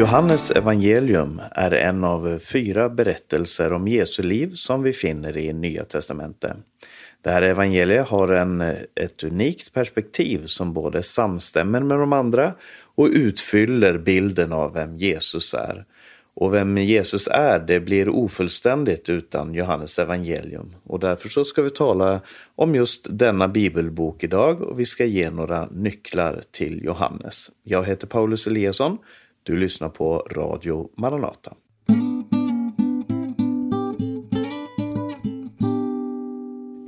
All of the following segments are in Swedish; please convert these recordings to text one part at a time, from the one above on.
Johannes evangelium är en av fyra berättelser om Jesu liv som vi finner i Nya testamentet. Det här evangeliet har en, ett unikt perspektiv som både samstämmer med de andra och utfyller bilden av vem Jesus är. Och vem Jesus är, det blir ofullständigt utan Johannes evangelium. Och därför så ska vi tala om just denna bibelbok idag och vi ska ge några nycklar till Johannes. Jag heter Paulus Eliasson. Du lyssnar på Radio Maranata.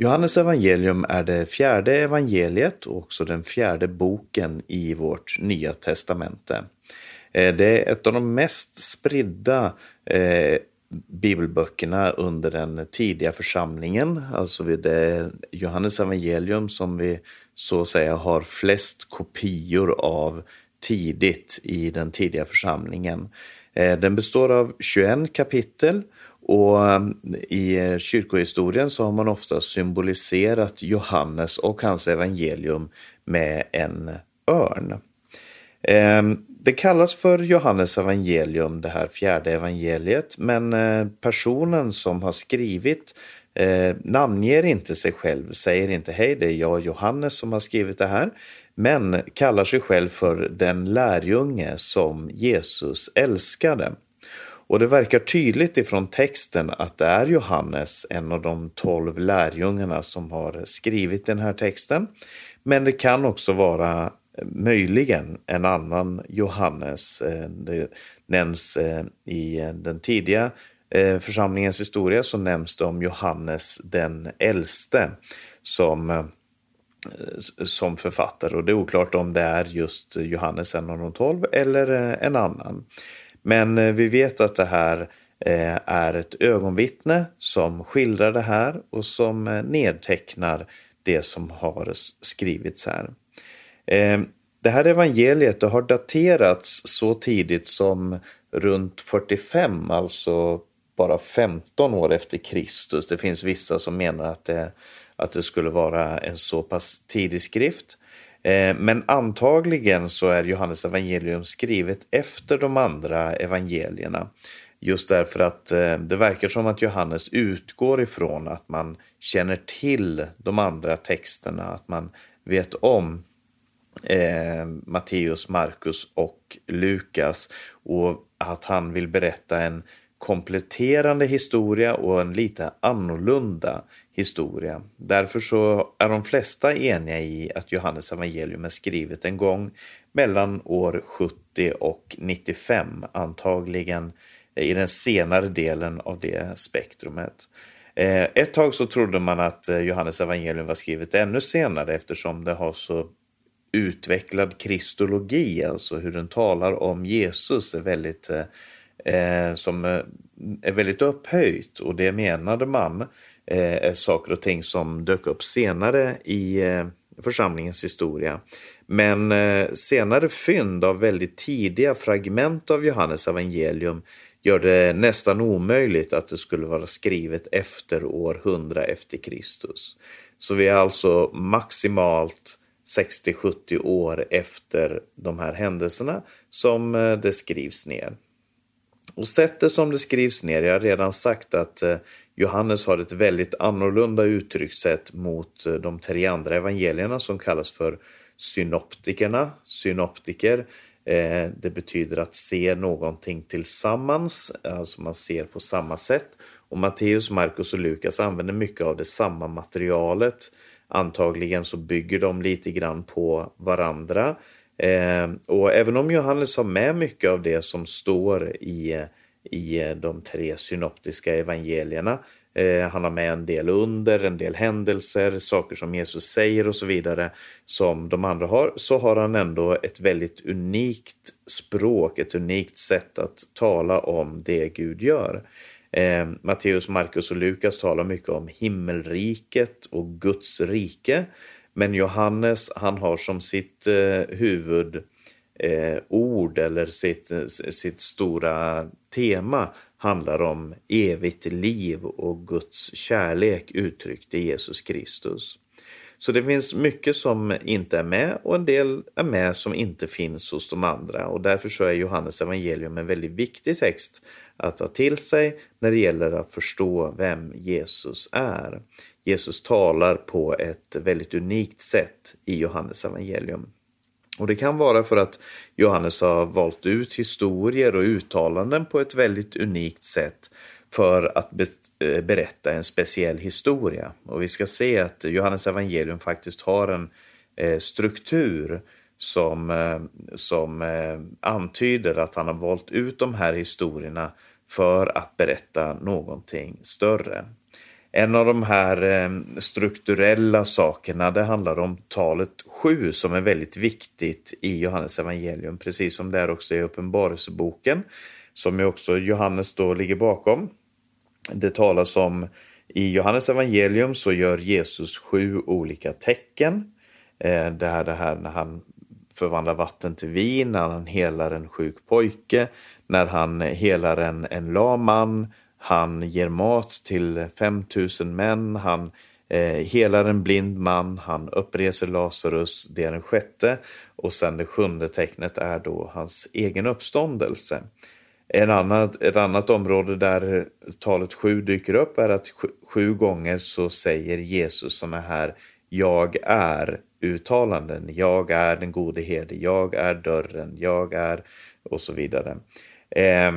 Johannes evangelium är det fjärde evangeliet och också den fjärde boken i vårt nya testamente. Eh, det är ett av de mest spridda eh, bibelböckerna under den tidiga församlingen. Alltså det är Johannes evangelium som vi så att säga har flest kopior av tidigt i den tidiga församlingen. Eh, den består av 21 kapitel och eh, i kyrkohistorien så har man ofta symboliserat Johannes och hans evangelium med en örn. Ehm, det kallas för Johannes evangelium, det här fjärde evangeliet, men eh, personen som har skrivit namnger inte sig själv, säger inte hej, det är jag Johannes som har skrivit det här, men kallar sig själv för den lärjunge som Jesus älskade. Och det verkar tydligt ifrån texten att det är Johannes, en av de tolv lärjungarna som har skrivit den här texten. Men det kan också vara eh, möjligen en annan Johannes. Eh, det nämns eh, i den tidiga församlingens historia så nämns det om Johannes den äldste som, Eh, som författare och det är oklart om det är just Johannes en av de tolv eller eh, en annan. Men eh, vi vet att det här är ett ögonvittne som skildrar det här och som nedtecknar det som har skrivits här. Det här evangeliet det har daterats så tidigt som runt 45, alltså bara 15 år efter Kristus. Det finns vissa som menar att det, att det skulle vara en så pass tidig skrift. Eh, men antagligen så är Johannes evangelium skrivet efter de andra evangelierna. Just därför att eh, det verkar som att Johannes utgår ifrån att man känner till de andra texterna, att man vet om eh, Matteus, Markus och Lukas och att han vill berätta en kompletterande historia och en lite annorlunda historia. Därför så är de flesta eniga i att Johannes evangelium är skrivet en gång mellan år 70 och 95, antagligen i den senare delen av det spektrumet. Eh, ett tag så trodde man att eh, Johannes evangelium var skrivet ännu senare eftersom det har så utvecklad kristologi, alltså hur den talar om Jesus är väldigt, eh, eh, som eh, är väldigt upphöjt och det menade man eh, är saker och ting som dök upp senare i eh, församlingens historia. Men eh, senare fynd av väldigt tidiga fragment av Johannes evangelium gör det nästan omöjligt att det skulle vara skrivet efter år 100 efter Kristus. Så vi är alltså maximalt 60-70 år efter de här händelserna som eh, det skrivs ner. Och sättet som det skrivs ner, jag har redan sagt att eh, Johannes har ett väldigt annorlunda uttryckssätt mot eh, de tre andra evangelierna som kallas för synoptikerna, synoptiker. Eh, det betyder att se någonting tillsammans, alltså man ser på samma sätt. Och Matteus, Markus och Lukas använder mycket av det samma materialet Antagligen så bygger de lite grann på varandra. Eh, och även om Johannes har med mycket av det som står i, i de tre synoptiska evangelierna eh, han har med en del under, en del händelser, saker som Jesus säger och så vidare som de andra har, så har han ändå ett väldigt unikt språk, ett unikt sätt att tala om det Gud gör. Eh, Matteus, Markus och Lukas talar mycket om himmelriket och Guds rike. Men Johannes, han har som sitt eh, huvudord eh, eller sitt, eh, sitt stora tema handlar om evigt liv och Guds kärlek uttryckt i Jesus Kristus. Så det finns mycket som inte är med och en del är med som inte finns hos de andra. Och därför så är Johannes evangelium en väldigt viktig text att ta till sig när det gäller att förstå vem Jesus är. Jesus talar på ett väldigt unikt sätt i Johannes evangelium. Och det kan vara för att Johannes har valt ut historier och uttalanden på ett väldigt unikt sätt för att eh, berätta en speciell historia. Och vi ska se att Johannes evangelium faktiskt har en eh, struktur som, eh, som eh, antyder att han har valt ut de här historierna för att berätta någonting större. En av de här eh, strukturella sakerna det handlar om talet 7 som är väldigt viktigt i Johannes evangelium, precis som det är också i Uppenbarelseboken, som ju också Johannes då ligger bakom. Det talas om i Johannes evangelium så gör Jesus sju olika tecken. Eh, det här, det här när han förvandlar vatten till vin, när han helar en sjuk pojke, när han helar en, en lam man, han ger mat till 5000 män, han eh, helar en blind man, han uppreser Lazarus, det är den sjätte. Och sen det sjunde tecknet är då hans egen uppståndelse. En annat, ett annat område där talet sju dyker upp är att sju, sju gånger så säger Jesus sådana här jag är uttalanden. Jag är den gode herde, jag är dörren, jag är och så vidare. Eh,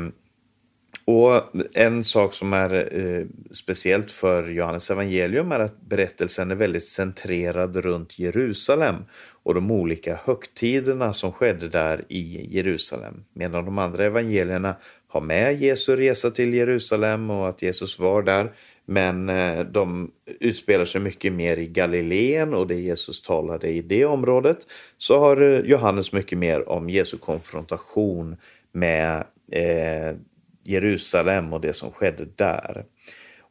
och en sak som är eh, speciellt för Johannes evangelium är att berättelsen är väldigt centrerad runt Jerusalem och de olika högtiderna som skedde där i Jerusalem. Medan de andra evangelierna har med Jesu resa till Jerusalem och att Jesus var där. Men eh, de utspelar sig mycket mer i Galileen och det Jesus talade i det området. Så har eh, Johannes mycket mer om Jesu konfrontation med eh, Jerusalem och det som skedde där.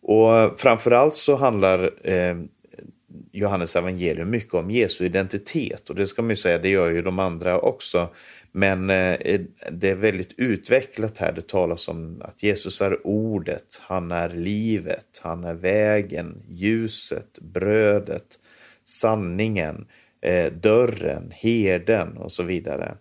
Och framförallt så handlar eh, Johannes evangelium mycket om Jesu identitet och det ska man ju säga, det gör ju de andra också. Men eh, det är väldigt utvecklat här. Det talas om att Jesus är ordet, han är livet, han är vägen, ljuset, brödet, sanningen, eh, dörren, herden och så vidare.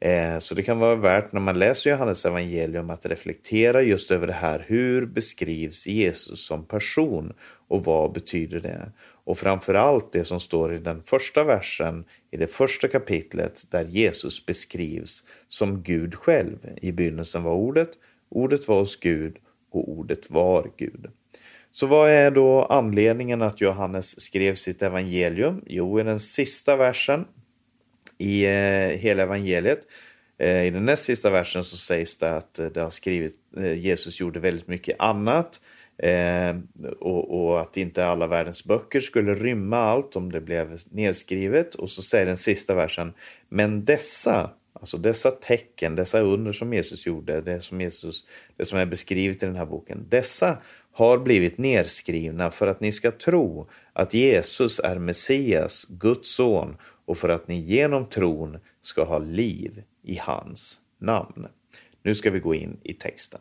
Eh, så det kan vara värt när man läser Johannes evangelium att reflektera just över det här. Hur beskrivs Jesus som person och vad betyder det? Och framförallt det som står i den första versen i det första kapitlet där Jesus beskrivs som Gud själv. I begynnelsen var ordet, ordet var hos Gud och ordet var Gud. Så vad är då anledningen att Johannes skrev sitt evangelium? Jo, i den sista versen i eh, hela evangeliet. Eh, I den näst sista versen så sägs det att eh, det har skrivit, eh, Jesus gjorde väldigt mycket annat. Eh, och, och, att inte alla världens böcker skulle rymma allt om det blev nedskrivet. Och så säger den sista versen, men dessa, alltså dessa tecken, dessa under som Jesus gjorde, det som, Jesus, det som är beskrivet i den här boken, dessa har blivit nedskrivna för att ni ska tro att Jesus är Messias, Guds son och för att ni genom tron ska ha liv i hans namn. Nu ska vi gå in i texten.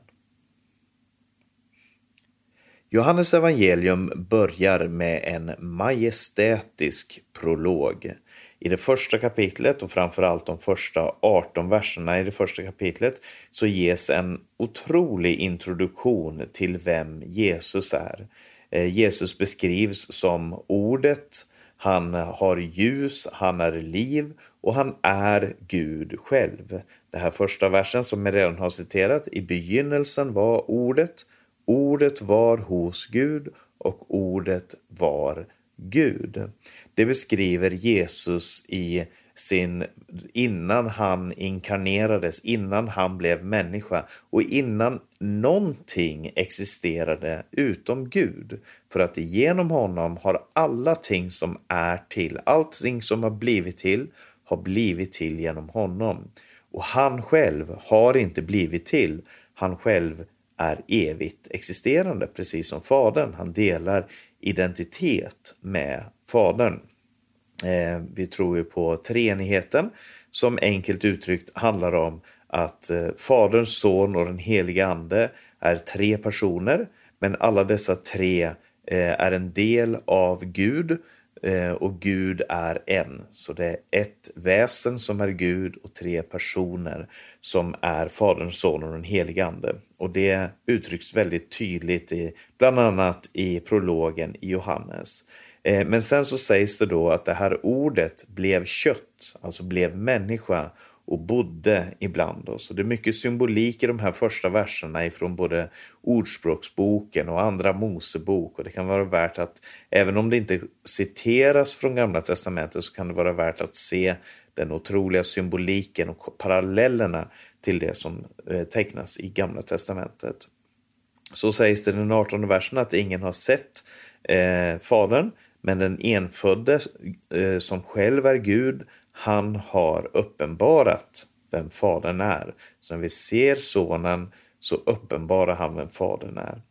Johannes evangelium börjar med en majestätisk prolog. I det första kapitlet och framförallt de första 18 verserna i det första kapitlet så ges en otrolig introduktion till vem Jesus är. Eh, Jesus beskrivs som ordet, han har ljus, han är liv och han är Gud själv. Det här första versen som jag redan har citerat, i begynnelsen var ordet, ordet var hos Gud och ordet var Gud. Det beskriver Jesus i sin, innan han inkarnerades, innan han blev människa och innan någonting existerade utom Gud. För att genom honom har alla ting som är till, allting som har blivit till, har blivit till genom honom. Och han själv har inte blivit till, han själv är evigt existerande, precis som Fadern. Han delar identitet med Fadern. Eh, vi tror ju på treenigheten som enkelt uttryckt handlar om att eh, Fadern, Son och den helige Ande är tre personer, men alla dessa tre eh, är en del av Gud och Gud är en. Så det är ett väsen som är Gud och tre personer som är Fadern, Sonen och den helige Ande. Och det uttrycks väldigt tydligt i, bland annat i prologen i Johannes. Eh, men sen så sägs det då att det här ordet blev kött, alltså blev människa och bodde ibland oss. Och det är mycket symbolik i de här första verserna ifrån både Ordspråksboken och Andra Mosebok. Och det kan vara värt att, även om det inte citeras från Gamla Testamentet, så kan det vara värt att se den otroliga symboliken och parallellerna till det som eh, tecknas i Gamla Testamentet. Så sägs det i den 18 versen att ingen har sett eh, Fadern, men den enfödde eh, som själv är Gud, han har uppenbarat vem Fadern är. Så när vi ser Sonen så uppenbarar han vem Fadern är.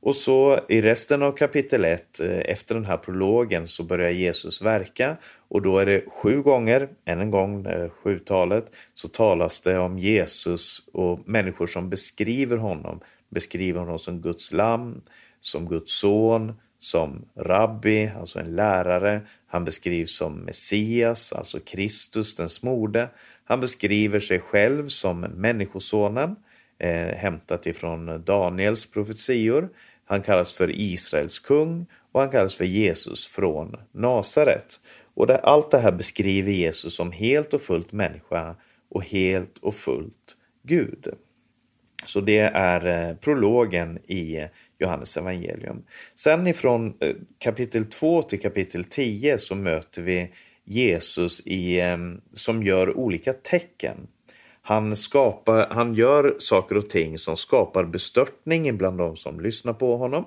Och så i resten av kapitel 1, eh, efter den här prologen, så börjar Jesus verka och då är det sju gånger, än en gång, eh, sjutalet, så talas det om Jesus och människor som beskriver honom. Beskriver honom som Guds lam, som Guds son, som rabbi, alltså en lärare. Han beskrivs som Messias, alltså Kristus, den smorde. Han beskriver sig själv som Människosonen, eh, hämtat ifrån Daniels profetior. Han kallas för Israels kung och han kallas för Jesus från Nasaret. Och det, allt det här beskriver Jesus som helt och fullt människa och helt och fullt Gud. Så det är eh, prologen i eh, Johannes evangelium. Sen ifrån eh, kapitel 2 till kapitel 10 så möter vi Jesus i, som gör olika tecken. Han, skapar, han gör saker och ting som skapar bestörtning bland de som lyssnar på honom.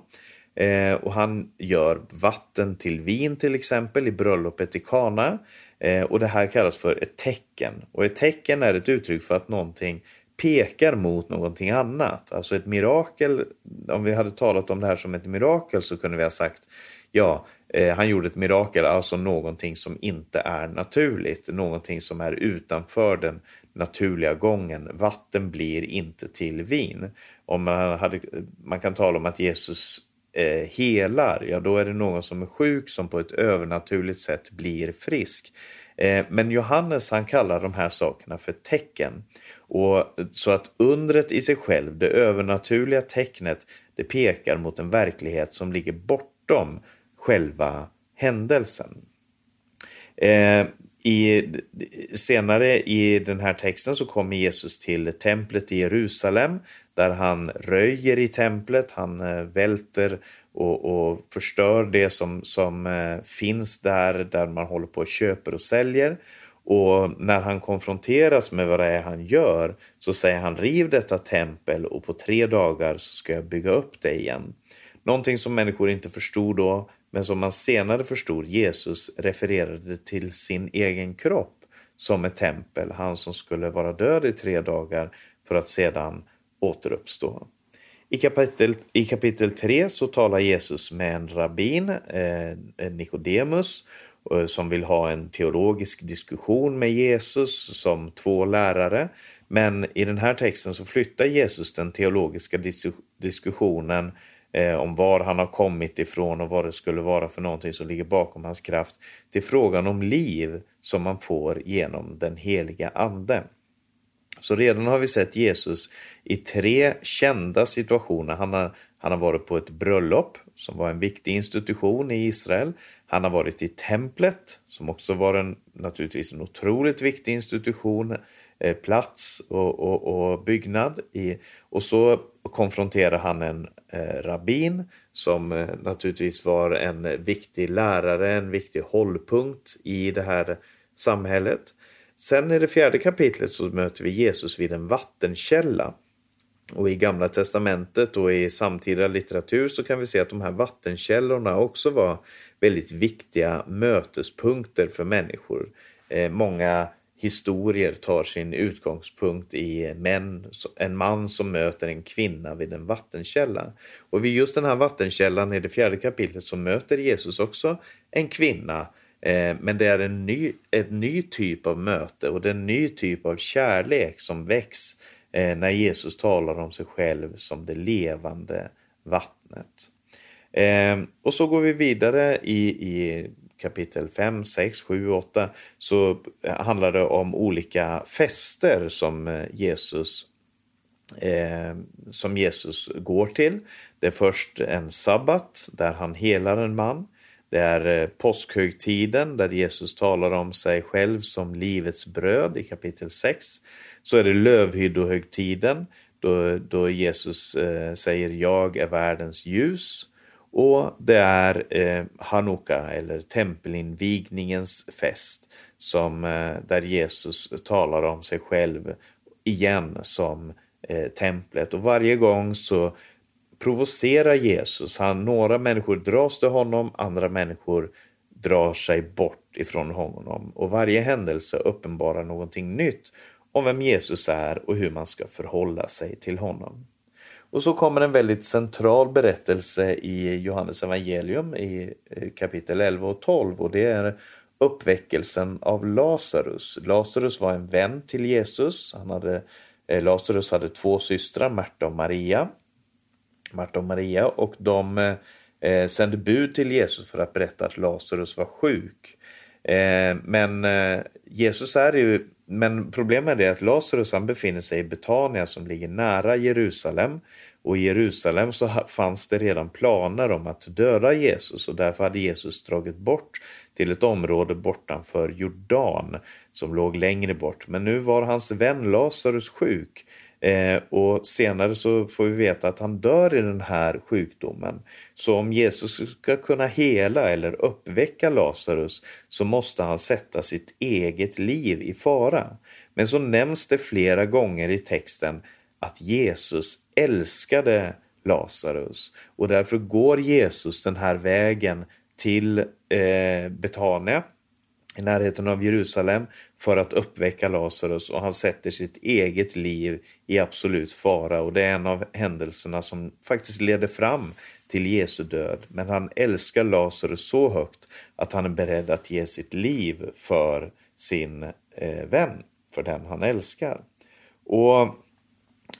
Eh, och han gör vatten till vin till exempel i bröllopet i Kana. Eh, och det här kallas för ett tecken. Och ett tecken är ett uttryck för att någonting pekar mot någonting annat. Alltså ett mirakel, om vi hade talat om det här som ett mirakel så kunde vi ha sagt ja, eh, han gjorde ett mirakel, alltså någonting som inte är naturligt, någonting som är utanför den naturliga gången. Vatten blir inte till vin. Om man, hade, man kan tala om att Jesus eh, helar, ja då är det någon som är sjuk som på ett övernaturligt sätt blir frisk. Eh, men Johannes han kallar de här sakerna för tecken. Och så att undret i sig själv, det övernaturliga tecknet, det pekar mot en verklighet som ligger bortom själva händelsen. Eh, i, senare i den här texten så kommer Jesus till templet i Jerusalem där han röjer i templet, han eh, välter och, och förstör det som, som eh, finns där, där man håller på och köper och säljer. Och när han konfronteras med vad det är han gör så säger han riv detta tempel och på tre dagar så ska jag bygga upp det igen. Någonting som människor inte förstod då men som man senare förstod Jesus refererade till sin egen kropp som ett tempel, han som skulle vara död i tre dagar för att sedan återuppstå. I kapitel, I kapitel 3 så talar Jesus med en rabbin, eh, Nikodemus, eh, som vill ha en teologisk diskussion med Jesus som två lärare. Men i den här texten så flyttar Jesus den teologiska dis diskussionen eh, om var han har kommit ifrån och vad det skulle vara för någonting som ligger bakom hans kraft till frågan om liv som man får genom den heliga ande. Så redan har vi sett Jesus i tre kända situationer. Han har, han har varit på ett bröllop som var en viktig institution i Israel. Han har varit i templet som också var en, naturligtvis en otroligt viktig institution, eh, plats och, och, och byggnad. I, och så konfronterar han en eh, rabbin som eh, naturligtvis var en viktig lärare, en viktig hållpunkt i det här samhället. Sen i det fjärde kapitlet så möter vi Jesus vid en vattenkälla. Och i Gamla Testamentet och i samtida litteratur så kan vi se att de här vattenkällorna också var väldigt viktiga mötespunkter för människor. Eh, många historier tar sin utgångspunkt i män, en man som möter en kvinna vid en vattenkälla. Och vid just den här vattenkällan i det fjärde kapitlet så möter Jesus också en kvinna Eh, men det är en ny, en ny typ av möte och det är en ny typ av kärlek som väcks eh, när Jesus talar om sig själv som det levande vattnet. Eh, och så går vi vidare i, i kapitel 5, 6, 7, 8 så handlar det om olika fester som Jesus eh, som Jesus går till. Det är först en sabbat där han helar en man. Det är eh, påskhögtiden där Jesus talar om sig själv som livets bröd i kapitel 6. Så är det lövhyddohögtiden då, då Jesus eh, säger jag är världens ljus. Och det är eh, Hanukka eller tempelinvigningens fest som, eh, där Jesus talar om sig själv igen som eh, templet. Och varje gång så provocerar Jesus. Han, några människor dras till honom, andra människor drar sig bort ifrån honom. Och varje händelse uppenbarar någonting nytt om vem Jesus är och hur man ska förhålla sig till honom. Och så kommer en väldigt central berättelse i Johannes evangelium i eh, kapitel 11 och 12 och det är uppväckelsen av Lazarus. Lazarus var en vän till Jesus. Han hade, eh, Lazarus hade två systrar, Marta och Maria. Marta och Maria och de eh, sände bud till Jesus för att berätta att Lazarus var sjuk. Eh, men eh, Jesus är ju, men problemet är att Lazarus han befinner sig i Betania som ligger nära Jerusalem och i Jerusalem så fanns det redan planer om att döda Jesus och därför hade Jesus dragit bort till ett område bortanför Jordan som låg längre bort. Men nu var hans vän Lazarus sjuk Eh, och senare så får vi veta att han dör i den här sjukdomen. Så om Jesus ska kunna hela eller uppväcka Lazarus så måste han sätta sitt eget liv i fara. Men så nämns det flera gånger i texten att Jesus älskade Lazarus och därför går Jesus den här vägen till eh, Betania i närheten av Jerusalem för att uppväcka Lazarus och han sätter sitt eget liv i absolut fara och det är en av händelserna som faktiskt leder fram till Jesu död. Men han älskar Lazarus så högt att han är beredd att ge sitt liv för sin eh, vän, för den han älskar. Och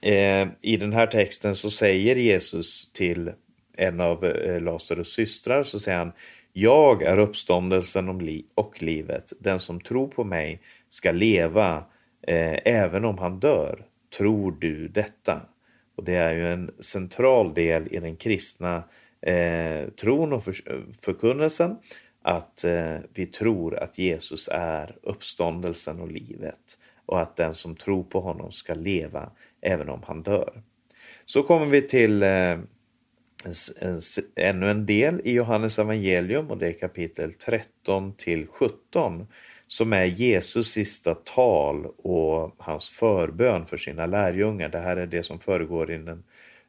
eh, i den här texten så säger Jesus till en av eh, Lazarus systrar så säger han jag är uppståndelsen och livet. Den som tror på mig ska leva eh, även om han dör. Tror du detta? Och det är ju en central del i den kristna eh, tron och för, förkunnelsen att eh, vi tror att Jesus är uppståndelsen och livet och att den som tror på honom ska leva även om han dör. Så kommer vi till eh, ännu en del i Johannes evangelium och det är kapitel 13 till 17 som är Jesus sista tal och hans förbön för sina lärjungar. Det här är det som föregår i den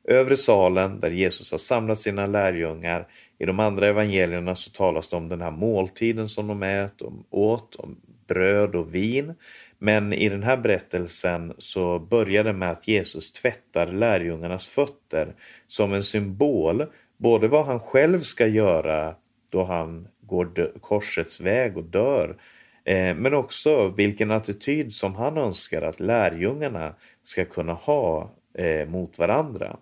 övre salen där Jesus har samlat sina lärjungar. I de andra evangelierna så talas det om den här måltiden som de äter, åt, om bröd och vin. Men i den här berättelsen så börjar det med att Jesus tvättar lärjungarnas fötter som en symbol, både vad han själv ska göra då han går korsets väg och dör, eh, men också vilken attityd som han önskar att lärjungarna ska kunna ha eh, mot varandra.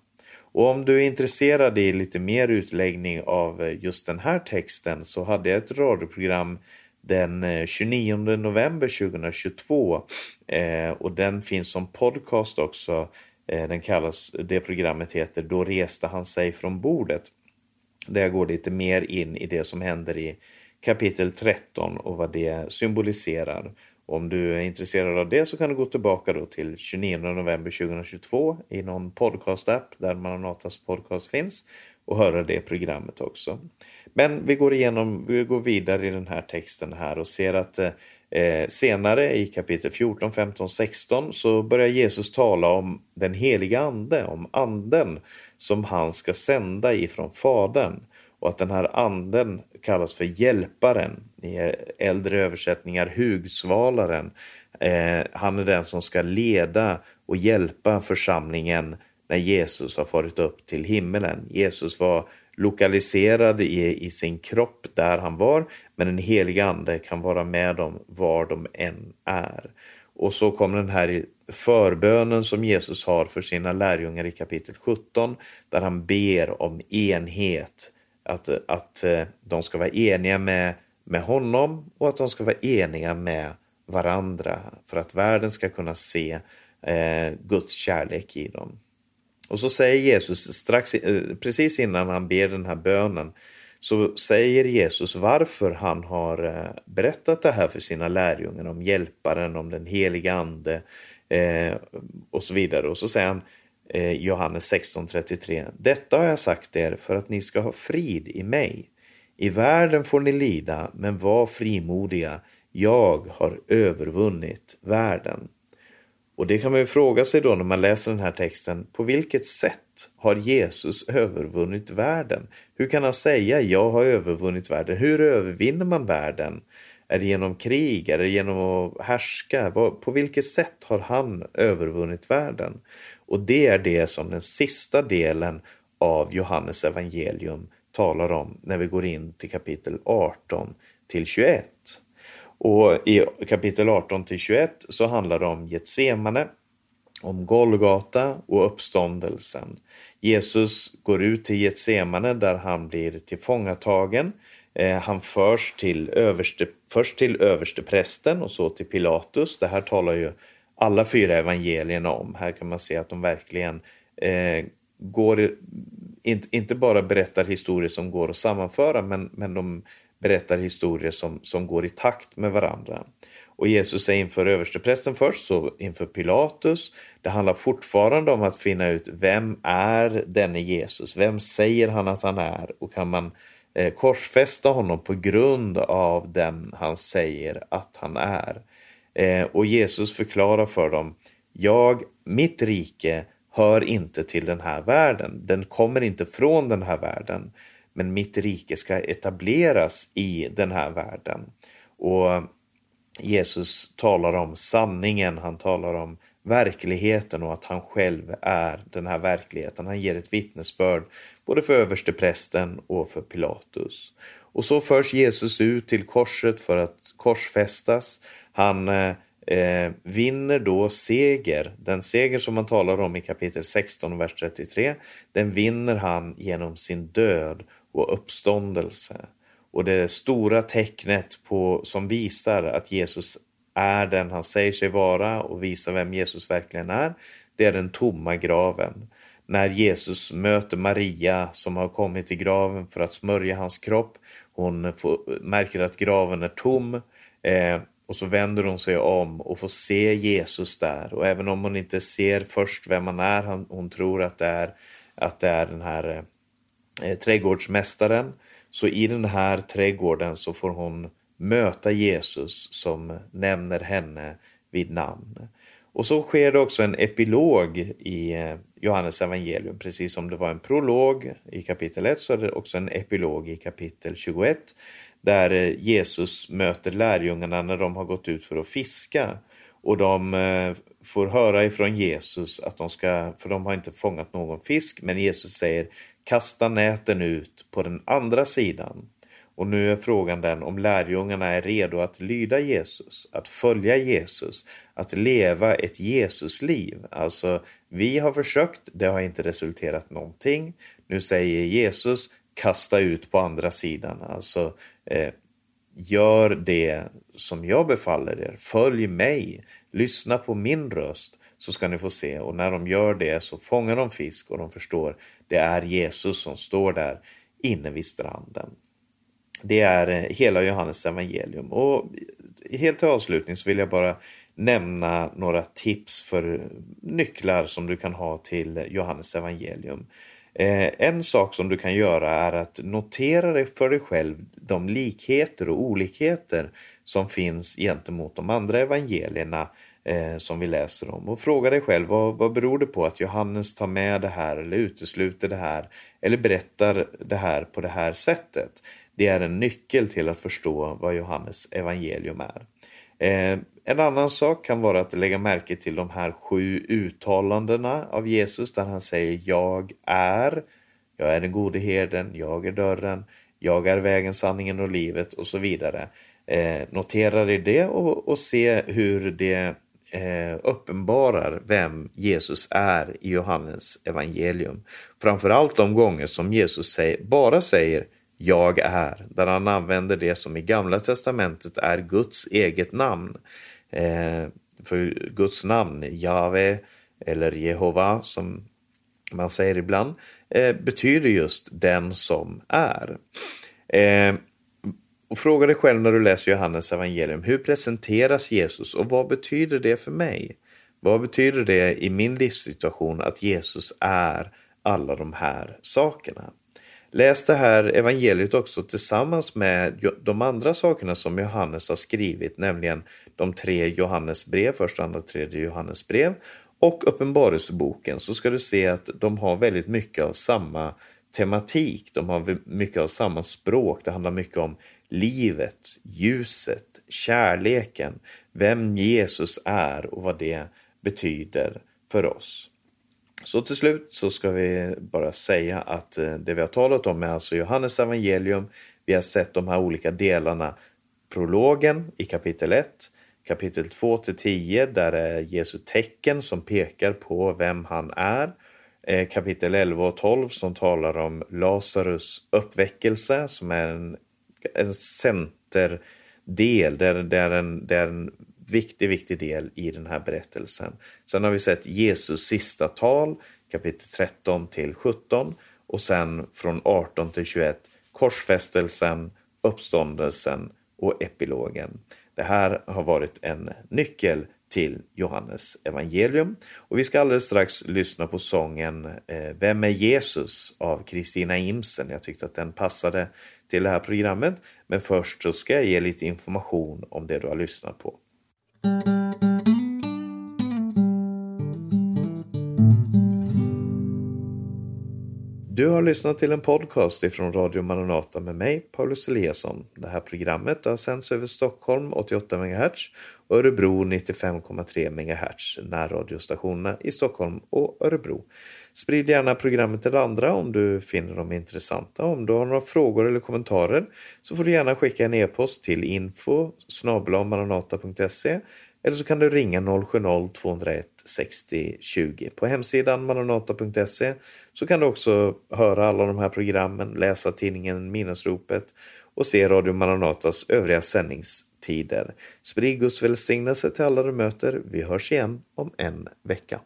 Och om du är intresserad i lite mer utläggning av eh, just den här texten så hade jag ett radioprogram den eh, 29 november 2022 eh, och den finns som podcast också. Eh, den kallas, det programmet heter Då reste han sig från bordet. Där jag går lite mer in i det som händer i kapitel 13 och vad det symboliserar. Om du är intresserad av det så kan du gå tillbaka då till 29 november 2022 i någon podcast-app där Maranatas podcast finns och höra det programmet också. Men vi går igenom, vi går vidare i den här texten här och ser att eh, senare i kapitel 14, 15, 16 så börjar Jesus tala om den heliga ande, om anden som han ska sända ifrån Fadern och att den här anden kallas för hjälparen, i äldre översättningar hugsvalaren. Eh, han är den som ska leda och hjälpa församlingen när Jesus har farit upp till himmelen. Jesus var lokaliserad i, i sin kropp där han var, men den heliga ande kan vara med dem var de än är. Och så kommer den här förbönen som Jesus har för sina lärjungar i kapitel 17, där han ber om enhet, att, att eh, de ska vara eniga med, med honom och att de ska vara eniga med varandra för att världen ska kunna se eh, Guds kärlek i dem. Och så säger Jesus strax, eh, precis innan han ber den här bönen så säger Jesus varför han har eh, berättat det här för sina lärjungar om hjälparen, om den heliga ande eh, och så vidare. Och så säger han eh, Johannes 16.33 Detta har jag sagt er för att ni ska ha frid i mig. I världen får ni lida, men var frimodiga. Jag har övervunnit världen. Och det kan man ju fråga sig då när man läser den här texten. På vilket sätt har Jesus övervunnit världen? Hur kan han säga jag har övervunnit världen? Hur övervinner man världen? Är det genom krig? Är det genom att härska? På vilket sätt har han övervunnit världen? Och det är det som den sista delen av Johannes evangelium talar om när vi går in till kapitel 18 till 21. Och i kapitel 18 till 21 så handlar det om Getsemane, om Golgata och uppståndelsen. Jesus går ut till Getsemane där han blir tillfångatagen. Eh, han förs till överste, först till översteprästen och så till Pilatus. Det här talar ju alla fyra evangelierna om. Här kan man se att de verkligen eh, går, inte, inte bara berättar historier som går att sammanföra, men, men de berättar historier som, som går i takt med varandra. Och Jesus är inför översteprästen först, så inför Pilatus. Det handlar fortfarande om att finna ut vem är denne Jesus? Vem säger han att han är? Och kan man eh, korsfästa honom på grund av den han säger att han är? Eh, och Jesus förklarar för dem, jag, mitt rike hör inte till den här världen. Den kommer inte från den här världen men mitt rike ska etableras i den här världen. Och Jesus talar om sanningen, han talar om verkligheten och att han själv är den här verkligheten. Han ger ett vittnesbörd både för översteprästen och för Pilatus. Och så förs Jesus ut till korset för att korsfästas. Han eh, eh, vinner då seger, den seger som man talar om i kapitel 16, vers 33, den vinner han genom sin död och uppståndelse. Och det stora tecknet på, som visar att Jesus är den han säger sig vara och visar vem Jesus verkligen är, det är den tomma graven. När Jesus möter Maria som har kommit till graven för att smörja hans kropp, hon får, märker att graven är tom eh, och så vänder hon sig om och får se Jesus där. Och även om hon inte ser först vem han är, hon, hon tror att det är, att det är den här eh, trädgårdsmästaren. Så i den här trädgården så får hon möta Jesus som nämner henne vid namn. Och så sker det också en epilog i eh, Johannes evangelium. Precis som det var en prolog i kapitel 1 så är det också en epilog i kapitel 21 där eh, Jesus möter lärjungarna när de har gått ut för att fiska. Och de eh, får höra ifrån Jesus att de ska, för de har inte fångat någon fisk, men Jesus säger kasta näten ut på den andra sidan. Och nu är frågan den om lärjungarna är redo att lyda Jesus, att följa Jesus, att leva ett Jesusliv. Alltså, vi har försökt, det har inte resulterat någonting. Nu säger Jesus, kasta ut på andra sidan. Alltså, eh, gör det som jag befaller er. Följ mig, lyssna på min röst så ska ni få se. Och när de gör det så fångar de fisk och de förstår det är Jesus som står där inne vid stranden. Det är eh, hela Johannes evangelium. Och helt till avslutning så vill jag bara nämna några tips för nycklar som du kan ha till Johannes evangelium. Eh, en sak som du kan göra är att notera för dig själv de likheter och olikheter som finns gentemot de andra evangelierna eh, som vi läser om. Och fråga dig själv vad, vad beror det på att Johannes tar med det här eller utesluter det här eller berättar det här på det här sättet. Det är en nyckel till att förstå vad Johannes evangelium är. Eh, en annan sak kan vara att lägga märke till de här sju uttalandena av Jesus där han säger jag är, jag är den gode herden, jag är dörren, jag är vägen, sanningen och livet och så vidare. Eh, notera det och, och se hur det eh, uppenbarar vem Jesus är i Johannes evangelium. Framförallt de gånger som Jesus säger, bara säger jag är, där han använder det som i Gamla Testamentet är Guds eget namn. Eh, för Guds namn, Jave eller Jehova som man säger ibland, eh, betyder just den som är. Eh, och fråga dig själv när du läser Johannes evangelium, hur presenteras Jesus och vad betyder det för mig? Vad betyder det i min livssituation att Jesus är alla de här sakerna? Läs det här evangeliet också tillsammans med de andra sakerna som Johannes har skrivit, nämligen de tre Johannesbrev, första, andra, tredje Johannesbrev och Uppenbarelseboken så ska du se att de har väldigt mycket av samma tematik. De har mycket av samma språk. Det handlar mycket om livet, ljuset, kärleken, vem Jesus är och vad det betyder för oss. Så till slut så ska vi bara säga att eh, det vi har talat om är alltså Johannes evangelium. Vi har sett de här olika delarna. Prologen i kapitel 1, kapitel 2 till 10 där är Jesu tecken som pekar på vem han är. Eh, kapitel 11 och 12 som talar om Lazarus uppväckelse som är en, en centerdel, där, där, en, det är en viktig, viktig del i den här berättelsen. Sen har vi sett Jesus sista tal, kapitel 13 till 17 och sen från 18 till 21 korsfästelsen, uppståndelsen och epilogen. Det här har varit en nyckel till Johannes evangelium. Och vi ska alldeles strax lyssna på sången eh, Vem är Jesus av Kristina Imsen. Jag tyckte att den passade till det här programmet. Men först så ska jag ge lite information om det du har lyssnat på. Du har lyssnat till en podcast ifrån Radio Maranata med mig, Paulus Eliasson. Det här programmet har sänds över Stockholm 88 MHz och Örebro 95,3 MHz, närradiostationerna i Stockholm och Örebro. Sprid gärna programmet till andra om du finner dem intressanta. Om du har några frågor eller kommentarer så får du gärna skicka en e-post till info maranata.se eller så kan du ringa 070-201 60 20. På hemsidan maranata.se så kan du också höra alla de här programmen, läsa tidningen Minnesropet och se Radio Maranatas övriga sändningstider. Sprid Guds välsignelse till alla du möter. Vi hörs igen om en vecka.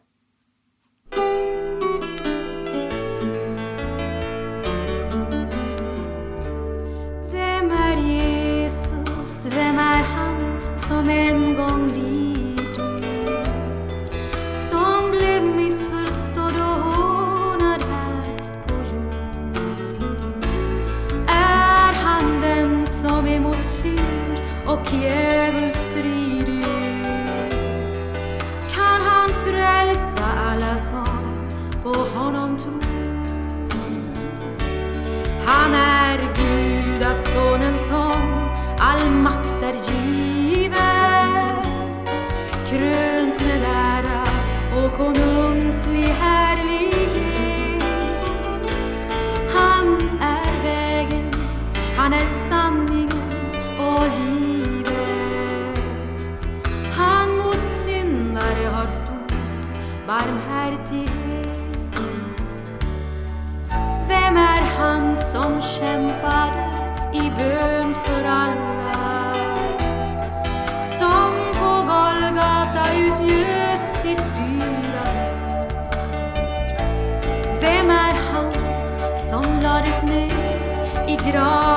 Ner i